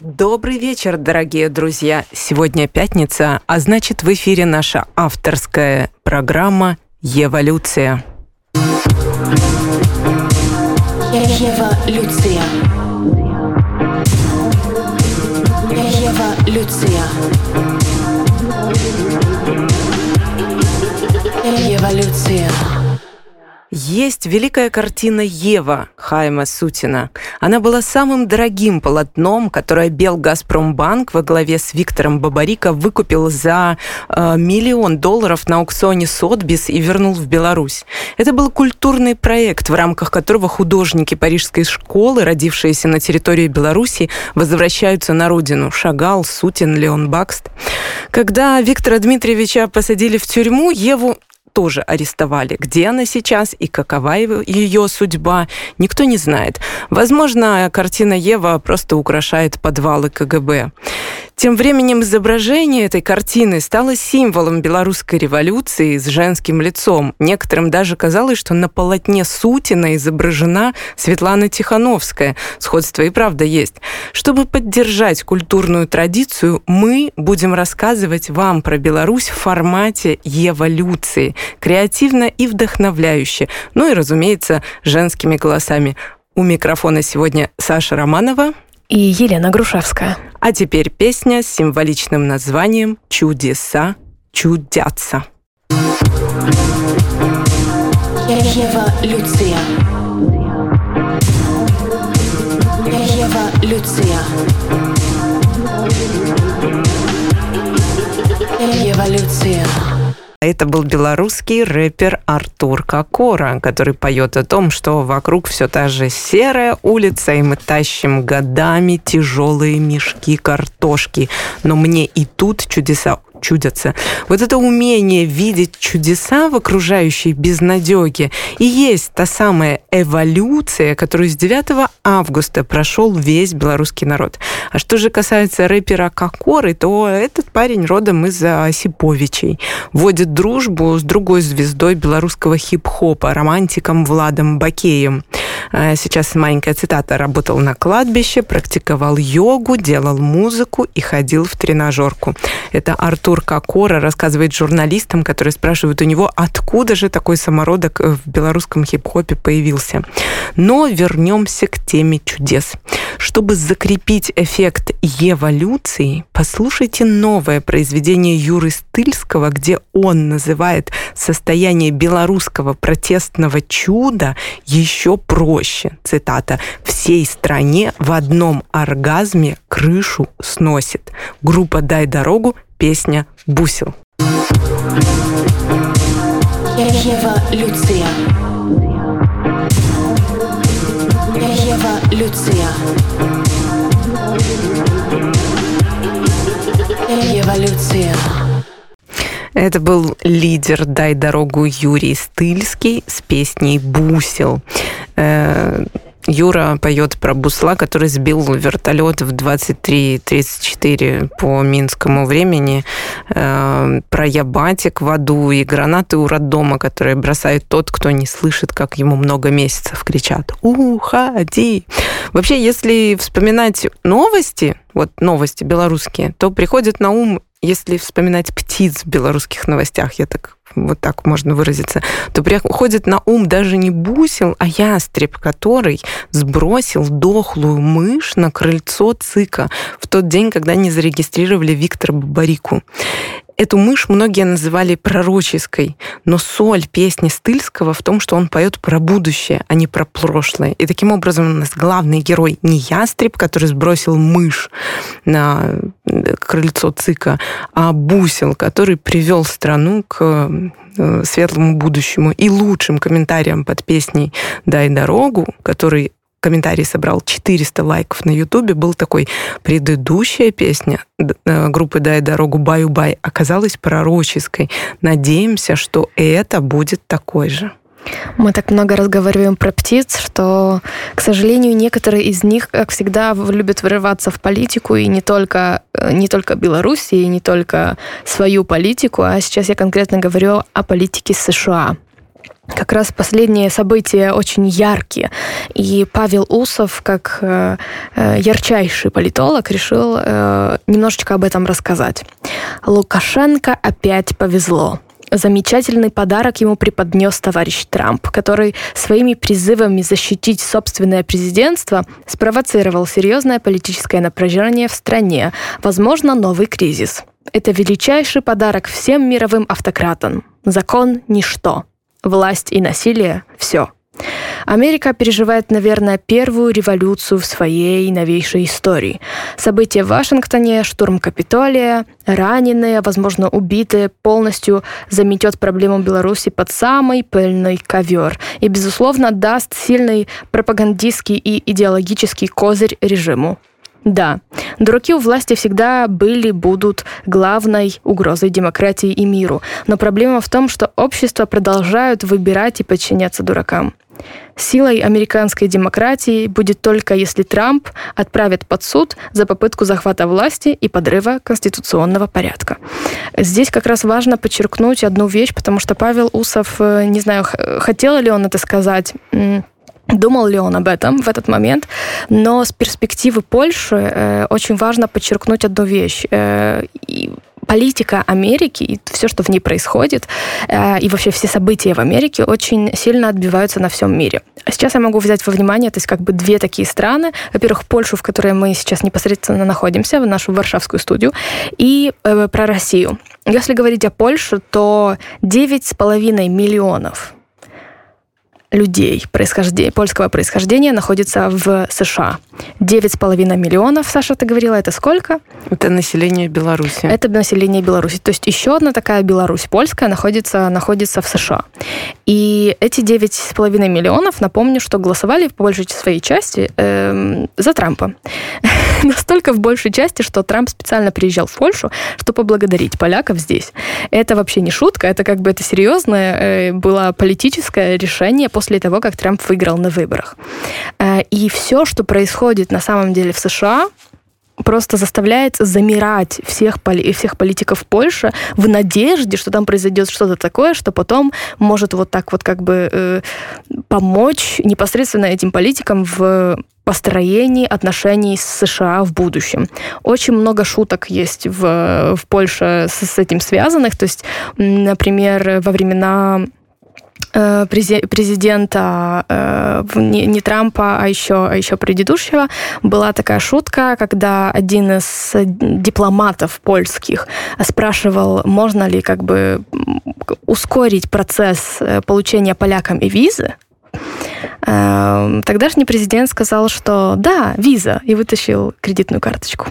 Добрый вечер, дорогие друзья. Сегодня пятница, а значит в эфире наша авторская программа «Еволюция». Еволюция. Еволюция. Еволюция. Есть великая картина «Ева» Хайма Сутина. Она была самым дорогим полотном, которое Белгазпромбанк во главе с Виктором Бабарико выкупил за э, миллион долларов на аукционе Сотбис и вернул в Беларусь. Это был культурный проект, в рамках которого художники парижской школы, родившиеся на территории Беларуси, возвращаются на родину. Шагал, Сутин, Леон Бакст. Когда Виктора Дмитриевича посадили в тюрьму, Еву тоже арестовали. Где она сейчас и какова ее судьба, никто не знает. Возможно, картина Ева просто украшает подвалы КГБ. Тем временем изображение этой картины стало символом белорусской революции с женским лицом. Некоторым даже казалось, что на полотне Сутина изображена Светлана Тихановская. Сходство и правда есть. Чтобы поддержать культурную традицию, мы будем рассказывать вам про Беларусь в формате эволюции. Креативно и вдохновляюще. Ну и, разумеется, женскими голосами. У микрофона сегодня Саша Романова и Елена Грушевская. А теперь песня с символичным названием «Чудеса чудятся». Ева Люция. Ева Люция. Эволюция. Это был белорусский рэпер Артур Кокора, который поет о том, что вокруг все та же серая улица, и мы тащим годами тяжелые мешки картошки. Но мне и тут чудеса чудятся. Вот это умение видеть чудеса в окружающей безнадеге и есть та самая эволюция, которую с 9 августа прошел весь белорусский народ. А что же касается рэпера Кокоры, то этот парень родом из Осиповичей. Вводит дружбу с другой звездой белорусского хип-хопа, романтиком Владом Бакеем. А сейчас маленькая цитата. Работал на кладбище, практиковал йогу, делал музыку и ходил в тренажерку. Это Артур Кокора рассказывает журналистам, которые спрашивают у него, откуда же такой самородок в белорусском хип-хопе появился. Но вернемся к теме чудес. Чтобы закрепить эффект эволюции, послушайте новое произведение Юры Стыльского, где он называет состояние белорусского протестного чуда еще проще. Цитата. «Всей стране в одном оргазме крышу сносит». Группа «Дай дорогу», песня «Бусел». Ева Люция. Ева Люция. Эволюция. Это был лидер «Дай дорогу» Юрий Стыльский с песней «Бусел». Юра поет про Бусла, который сбил вертолет в 23.34 по минскому времени, э, про Ябатик в аду и гранаты у роддома, которые бросает тот, кто не слышит, как ему много месяцев кричат «Уходи!». Вообще, если вспоминать новости, вот новости белорусские, то приходит на ум если вспоминать птиц в белорусских новостях, я так вот так можно выразиться, то приходит на ум даже не бусел, а ястреб, который сбросил дохлую мышь на крыльцо ЦИКа в тот день, когда не зарегистрировали Виктора Бабарику. Эту мышь многие называли пророческой, но соль песни Стыльского в том, что он поет про будущее, а не про прошлое. И таким образом у нас главный герой не ястреб, который сбросил мышь на крыльцо ЦИКа, а бусел, который привел страну к э, светлому будущему и лучшим комментариям под песней «Дай дорогу», который комментарий собрал 400 лайков на Ютубе, был такой предыдущая песня э, группы «Дай дорогу баю-бай» оказалась пророческой. Надеемся, что это будет такой же. Мы так много разговариваем про птиц, что, к сожалению, некоторые из них, как всегда, любят вырываться в политику, и не только, э, не только Беларуси, и не только свою политику, а сейчас я конкретно говорю о политике США. Как раз последние события очень яркие. И Павел Усов, как э, э, ярчайший политолог, решил э, немножечко об этом рассказать. Лукашенко опять повезло. Замечательный подарок ему преподнес товарищ Трамп, который своими призывами защитить собственное президентство спровоцировал серьезное политическое напряжение в стране, возможно, новый кризис. Это величайший подарок всем мировым автократам. Закон – ничто власть и насилие – все. Америка переживает, наверное, первую революцию в своей новейшей истории. События в Вашингтоне, штурм Капитолия, раненые, возможно, убитые, полностью заметет проблему Беларуси под самый пыльный ковер и, безусловно, даст сильный пропагандистский и идеологический козырь режиму. Да, дураки у власти всегда были, будут главной угрозой демократии и миру. Но проблема в том, что общество продолжают выбирать и подчиняться дуракам. Силой американской демократии будет только если Трамп отправит под суд за попытку захвата власти и подрыва конституционного порядка. Здесь как раз важно подчеркнуть одну вещь, потому что Павел Усов, э, не знаю, хотел ли он это сказать, Думал ли он об этом в этот момент? Но с перспективы Польши э, очень важно подчеркнуть одну вещь. Э, и политика Америки и все, что в ней происходит, э, и вообще все события в Америке очень сильно отбиваются на всем мире. Сейчас я могу взять во внимание, то есть как бы две такие страны. Во-первых, Польшу, в которой мы сейчас непосредственно находимся, в нашу варшавскую студию, и э, про Россию. Если говорить о Польше, то 9,5 миллионов людей происхождения, польского происхождения находится в США. 9,5 миллионов, Саша, ты говорила, это сколько? Это население Беларуси. Это население Беларуси. То есть еще одна такая Беларусь польская находится, находится в США. И эти 9,5 миллионов, напомню, что голосовали по большей своей части э, за Трампа. Настолько в большей части, что Трамп специально приезжал в Польшу, чтобы поблагодарить поляков здесь. Это вообще не шутка, это как бы это серьезное э, было политическое решение после того, как Трамп выиграл на выборах. Э, и все, что происходит на самом деле в США, просто заставляет замирать всех, поли всех политиков Польши в надежде, что там произойдет что-то такое, что потом может вот так вот как бы э, помочь непосредственно этим политикам в построении отношений с США в будущем. Очень много шуток есть в, в Польше с, с этим связанных. То есть, например, во времена президента э, не, не Трампа, а еще, а еще предыдущего, была такая шутка, когда один из дипломатов польских спрашивал, можно ли как бы ускорить процесс э, получения полякам и визы. Тогдашний президент сказал, что да, виза, и вытащил кредитную карточку.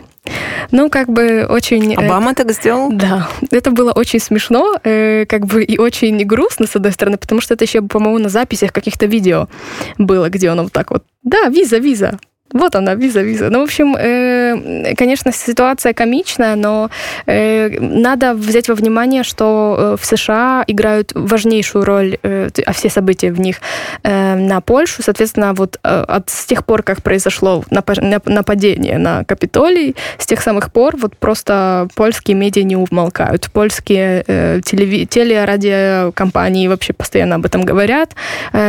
Ну, как бы очень... Э, Обама так сделал? Да. Это было очень смешно, э, как бы и очень грустно, с одной стороны, потому что это еще, по-моему, на записях каких-то видео было, где он вот так вот, да, виза, виза, вот она, виза, виза. Ну, в общем, э, конечно, ситуация комичная, но э, надо взять во внимание, что э, в США играют важнейшую роль, а все события в них, на Польшу. Соответственно, вот от, с тех пор, как произошло нападение на Капитолий, с тех самых пор вот просто польские медиа не умолкают. Польские э, телеви- телерадиокомпании вообще постоянно об этом говорят.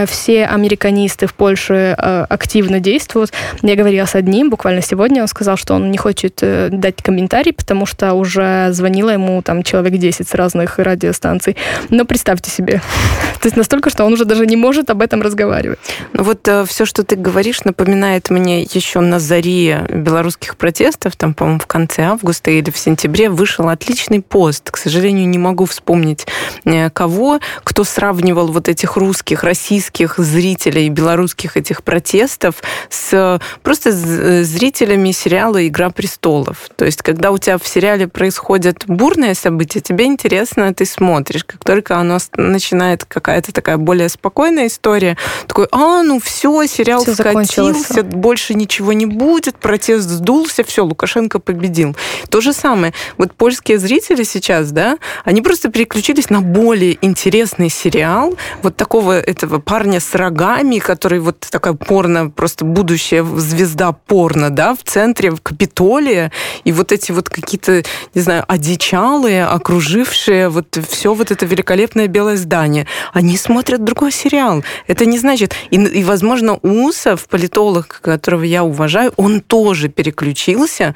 Все американисты в Польше активно действуют. Я я говорила с одним буквально сегодня, он сказал, что он не хочет э, дать комментарий, потому что уже звонило ему там человек 10 с разных радиостанций. Но представьте себе, то есть настолько, что он уже даже не может об этом разговаривать. Ну вот э, все, что ты говоришь, напоминает мне еще на заре белорусских протестов, там, по-моему, в конце августа или в сентябре вышел отличный пост. К сожалению, не могу вспомнить э, кого, кто сравнивал вот этих русских, российских зрителей белорусских этих протестов с просто э, зрителями сериала «Игра престолов». То есть, когда у тебя в сериале происходят бурные события, тебе интересно, ты смотришь. Как только оно начинает какая-то такая более спокойная история, такой, а, ну все, сериал все скатился, больше ничего не будет, протест сдулся, все, Лукашенко победил. То же самое. Вот польские зрители сейчас, да, они просто переключились на более интересный сериал, вот такого этого парня с рогами, который вот такая порно, просто будущее звезда порно, да, в центре, Капитолия, и вот эти вот какие-то, не знаю, одичалые, окружившие вот все вот это великолепное белое здание, они смотрят другой сериал. Это не значит... И, и возможно, Усов, политолог, которого я уважаю, он тоже переключился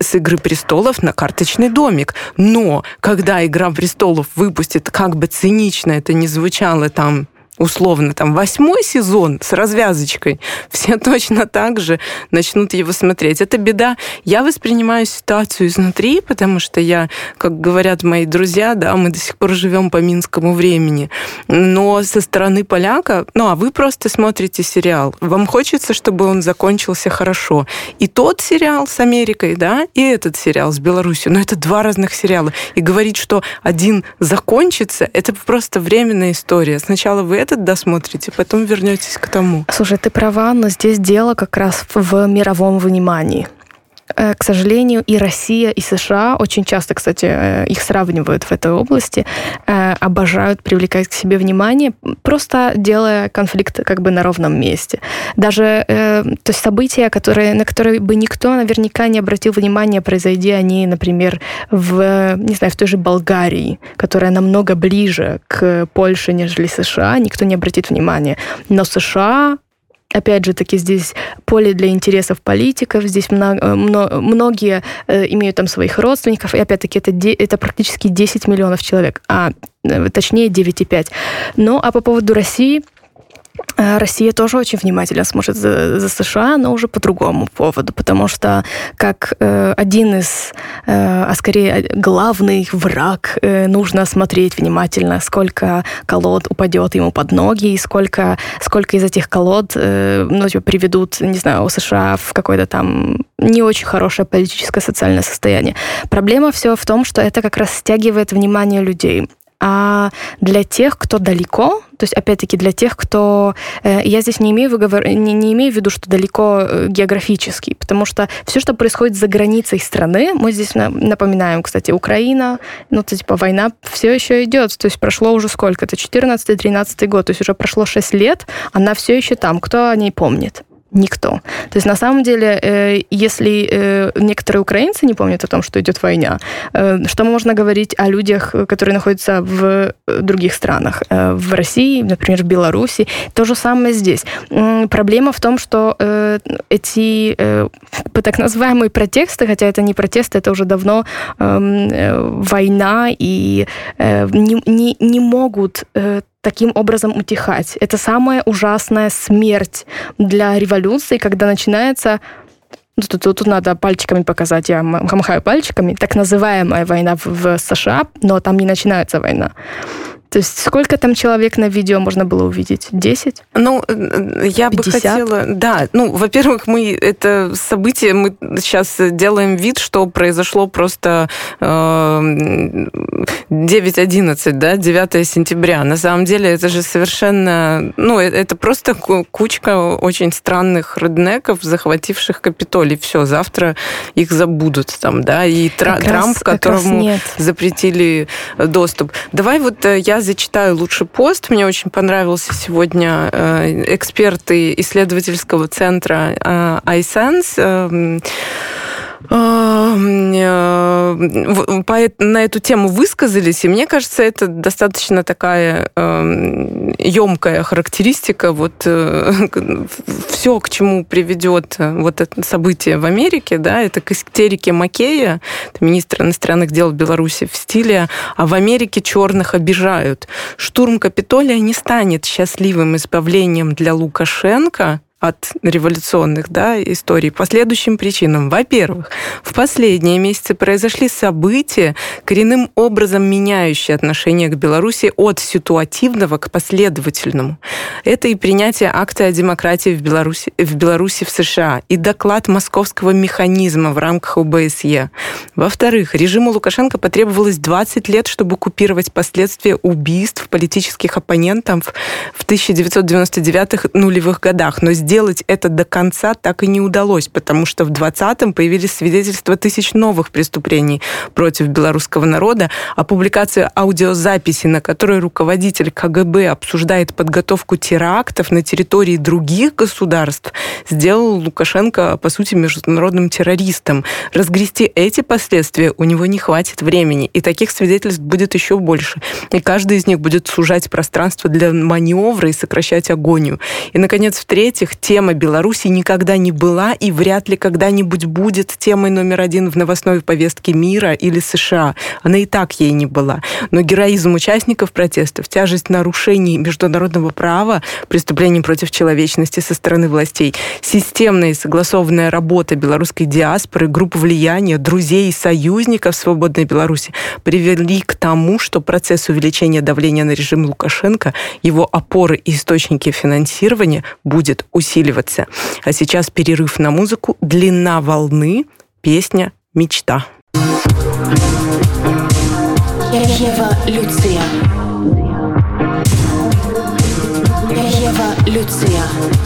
с «Игры престолов» на «Карточный домик». Но когда «Игра престолов» выпустит, как бы цинично это ни звучало там условно, там, восьмой сезон с развязочкой, все точно так же начнут его смотреть. Это беда. Я воспринимаю ситуацию изнутри, потому что я, как говорят мои друзья, да, мы до сих пор живем по минскому времени. Но со стороны поляка, ну, а вы просто смотрите сериал. Вам хочется, чтобы он закончился хорошо. И тот сериал с Америкой, да, и этот сериал с Беларусью. Но это два разных сериала. И говорить, что один закончится, это просто временная история. Сначала вы этот досмотрите, потом вернетесь к тому. Слушай, ты права, но здесь дело как раз в мировом внимании к сожалению, и Россия, и США очень часто, кстати, э, их сравнивают в этой области, э, обожают привлекать к себе внимание, просто делая конфликт как бы на ровном месте. Даже то есть события, которые, на которые бы никто наверняка не обратил внимания, произойди они, например, в, не знаю, в той же Болгарии, которая намного ближе к Польше, нежели США, никто не обратит внимания. Но США Опять же таки здесь поле для интересов политиков, здесь много, э, многие э, имеют там своих родственников, и опять-таки это, это практически 10 миллионов человек, а э, точнее 9,5. Ну а по поводу России, Россия тоже очень внимательно смотрит за, за США, но уже по другому поводу, потому что как э, один из, э, а скорее главный враг, э, нужно смотреть внимательно, сколько колод упадет ему под ноги, и сколько, сколько из этих колод э, ну, типа, приведут, не знаю, у США в какое-то там не очень хорошее политическое социальное состояние. Проблема все в том, что это как раз стягивает внимание людей. А для тех, кто далеко, то есть, опять-таки, для тех, кто... Э, я здесь не имею, выговор... не, не имею в виду, что далеко э, географически, потому что все, что происходит за границей страны, мы здесь напоминаем, кстати, Украина, ну, то, типа, война все еще идет, то есть прошло уже сколько? Это 14-13 год, то есть уже прошло 6 лет, она все еще там. Кто о ней помнит? Никто. То есть на самом деле, э, если э, некоторые украинцы не помнят о том, что идет война, э, что можно говорить о людях, которые находятся в других странах, в России, например, в Беларуси, то же самое здесь. Проблема в том, что эти так называемые протесты, хотя это не протесты, это уже давно эм, война, и не, не, не могут таким образом утихать. Это самая ужасная смерть для революции, когда начинается ну, тут, тут, тут надо пальчиками показать, я махаю пальчиками, так называемая война в, в США, но там не начинается война. То есть сколько там человек на видео можно было увидеть? 10? Ну, э, я 50? бы хотела... Да, ну, во-первых, мы это событие, мы сейчас делаем вид, что произошло просто э, 9-11, да, 9 сентября. На самом деле это же совершенно... Ну, э, это просто кучка очень странных реднеков, захвативших Капитолий. Все, завтра их забудут там, да, и Тра- Трамп, раз, которому запретили доступ. Давай вот э, зачитаю лучше пост. Мне очень понравился сегодня э, эксперты исследовательского центра э, iSense эм, на эту тему высказались, и мне кажется, это достаточно такая емкая характеристика. Вот э, все, к чему приведет вот это событие в Америке, да, это к истерике Макея, это министр иностранных дел Беларуси в стиле «А в Америке черных обижают». Штурм Капитолия не станет счастливым избавлением для Лукашенко, от революционных да, историй по следующим причинам. Во-первых, в последние месяцы произошли события, коренным образом меняющие отношение к Беларуси от ситуативного к последовательному. Это и принятие акта о демократии в Беларуси в, Беларуси в США, и доклад московского механизма в рамках ОБСЕ. Во-вторых, режиму Лукашенко потребовалось 20 лет, чтобы купировать последствия убийств политических оппонентов в 1999 нулевых годах. Но сделать это до конца так и не удалось, потому что в 20-м появились свидетельства тысяч новых преступлений против белорусского народа, а публикация аудиозаписи, на которой руководитель КГБ обсуждает подготовку терактов на территории других государств, сделал Лукашенко, по сути, международным террористом. Разгрести эти последствия у него не хватит времени, и таких свидетельств будет еще больше. И каждый из них будет сужать пространство для маневра и сокращать агонию. И, наконец, в-третьих, тема Беларуси никогда не была и вряд ли когда-нибудь будет темой номер один в новостной повестке мира или США. Она и так ей не была. Но героизм участников протестов, тяжесть нарушений международного права, преступлений против человечности со стороны властей, системная и согласованная работа белорусской диаспоры, групп влияния, друзей и союзников свободной Беларуси привели к тому, что процесс увеличения давления на режим Лукашенко, его опоры и источники финансирования будет усиливаться. А сейчас перерыв на музыку «Длина волны», песня «Мечта». Ева Люция. Ева Люция. Эволюция.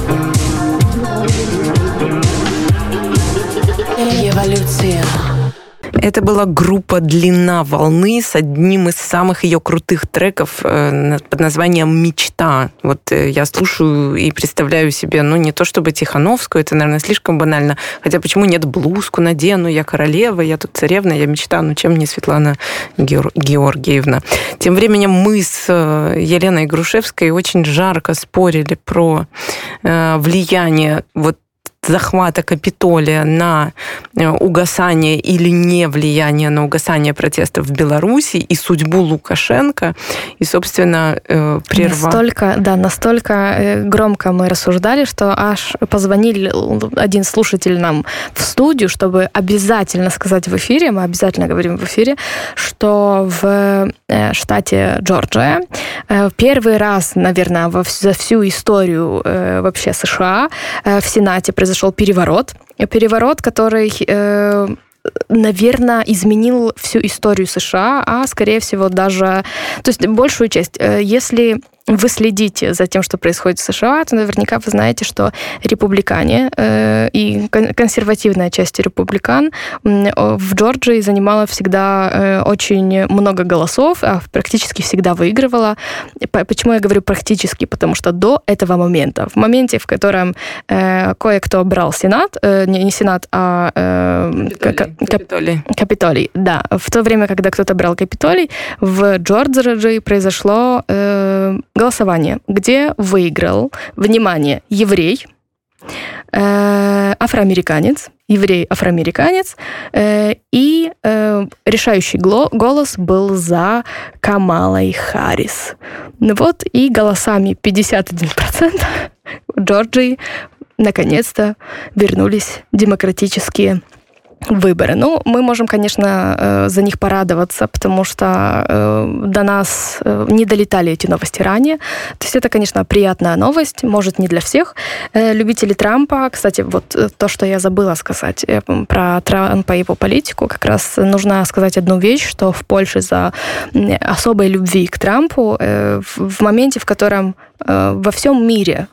Это была группа «Длина волны» с одним из самых ее крутых треков э, под названием «Мечта». Вот э, я слушаю и представляю себе, ну, не то чтобы Тихановскую, это, наверное, слишком банально. Хотя почему нет блузку надену, я королева, я тут царевна, я мечта, ну, чем не Светлана Георгиевна. Тем временем мы с э, Еленой Грушевской очень жарко спорили про влияние вот захвата Капитолия на э, угасание или не влияние на угасание протестов в Беларуси и судьбу Лукашенко, и, собственно, э, прерва... Настолько, да, настолько э, громко мы рассуждали, что аж позвонили один слушатель нам в студию, чтобы обязательно сказать в эфире, мы обязательно говорим в эфире, что в штате Джорджия первый раз, наверное, за всю историю вообще США в Сенате произошло произошел переворот. Переворот, который э, наверное, изменил всю историю США, а, скорее всего, даже... То есть большую часть. Э, если вы следите за тем, что происходит в США, то наверняка вы знаете, что республикане э, и консервативная часть республикан в Джорджии занимала всегда э, очень много голосов, а практически всегда выигрывала. Почему я говорю практически? Потому что до этого момента, в моменте, в котором э, кое-кто брал Сенат, э, не, не Сенат, а э, Капитолий. Капитолий, да. В то время, когда кто-то брал Капитолий, в Джорджии произошло э, голосование, где выиграл, внимание, еврей, э, афроамериканец, еврей-афроамериканец, э, и э, решающий голос был за Камалой Харрис. Ну вот, и голосами 51% Джорджии наконец-то вернулись демократические выборы. Ну, мы можем, конечно, э, за них порадоваться, потому что э, до нас э, не долетали эти новости ранее. То есть это, конечно, приятная новость, может, не для всех. Любители Трампа, кстати, вот то, что я забыла сказать про Трампа и его политику, как раз нужно сказать одну вещь, что в Польше за особой любви к Трампу в моменте, в котором во всем мире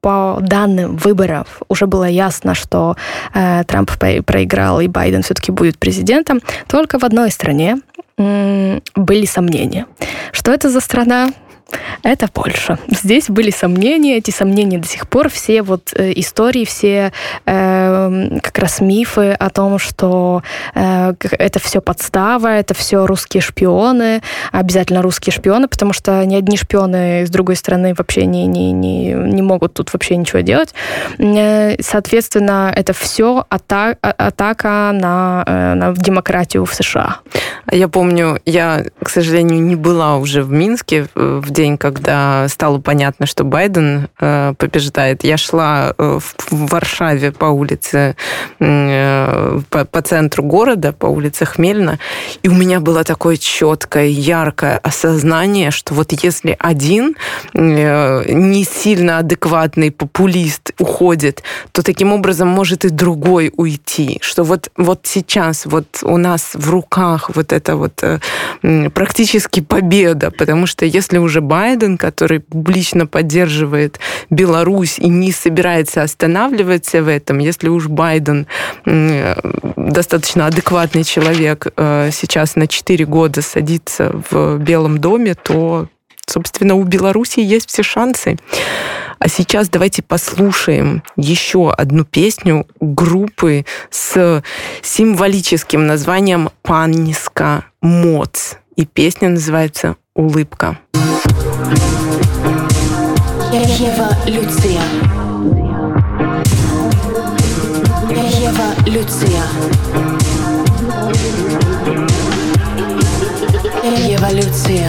по данным выборов уже было ясно, что э, Трамп проиграл и Байден все-таки будет президентом, только в одной стране э, были сомнения. Что это за страна? Это Польша. Здесь были сомнения, эти сомнения до сих пор, все вот э, истории, все э, как раз мифы о том, что э, это все подстава, это все русские шпионы, обязательно русские шпионы, потому что ни одни шпионы с другой стороны вообще не, не, не, не могут тут вообще ничего делать. Э, соответственно, это все ата атака на, э, на демократию в США. Я помню, я, к сожалению, не была уже в Минске в день день, когда стало понятно, что Байден э, побеждает, я шла э, в, Варшаве по улице, э, по, по центру города, по улице Хмельна, и у меня было такое четкое, яркое осознание, что вот если один э, не сильно адекватный популист уходит, то таким образом может и другой уйти, что вот, вот сейчас вот у нас в руках вот это вот практически победа, потому что если уже Байден, который публично поддерживает Беларусь и не собирается останавливаться в этом, если уж Байден достаточно адекватный человек сейчас на 4 года садится в Белом доме, то собственно, у Беларуси есть все шансы. А сейчас давайте послушаем еще одну песню группы с символическим названием «Панниска Моц». И песня называется «Улыбка». Ева Люция. Ева Люция. Эволюция.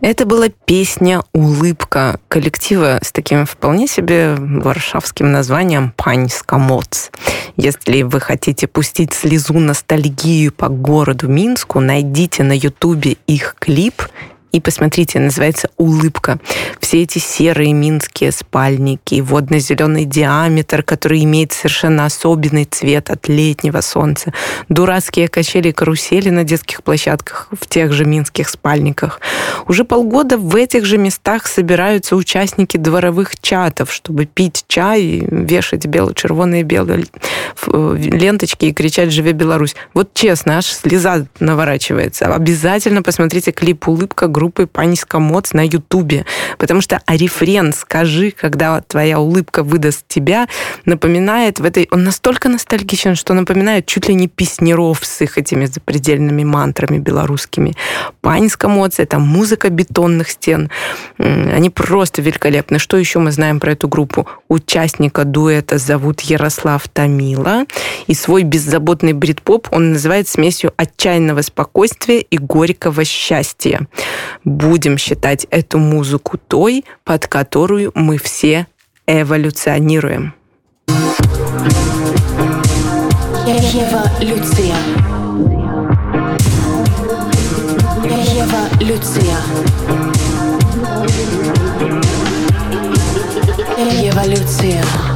Это была песня «Улыбка» коллектива с таким вполне себе варшавским названием «Паньска Моц». Если вы хотите пустить слезу ностальгию по городу Минску, найдите на ютубе их клип и посмотрите, называется «Улыбка». Все эти серые минские спальники, водно-зеленый диаметр, который имеет совершенно особенный цвет от летнего солнца, дурацкие качели и карусели на детских площадках в тех же минских спальниках. Уже полгода в этих же местах собираются участники дворовых чатов, чтобы пить чай, вешать бело-червоные белые ленточки и кричать «Живи Беларусь!». Вот честно, аж слеза наворачивается. Обязательно посмотрите клип «Улыбка» группы Паньска Моц на Ютубе. Потому что а «Скажи, когда твоя улыбка выдаст тебя» напоминает в этой... Он настолько ностальгичен, что напоминает чуть ли не песнеров с их этими запредельными мантрами белорусскими. Паньска Моц — это музыка бетонных стен. Они просто великолепны. Что еще мы знаем про эту группу? Участника дуэта зовут Ярослав Томила. И свой беззаботный брит-поп он называет смесью отчаянного спокойствия и горького счастья будем считать эту музыку той, под которую мы все эволюционируем. Эволюция. Эволюция. Эволюция.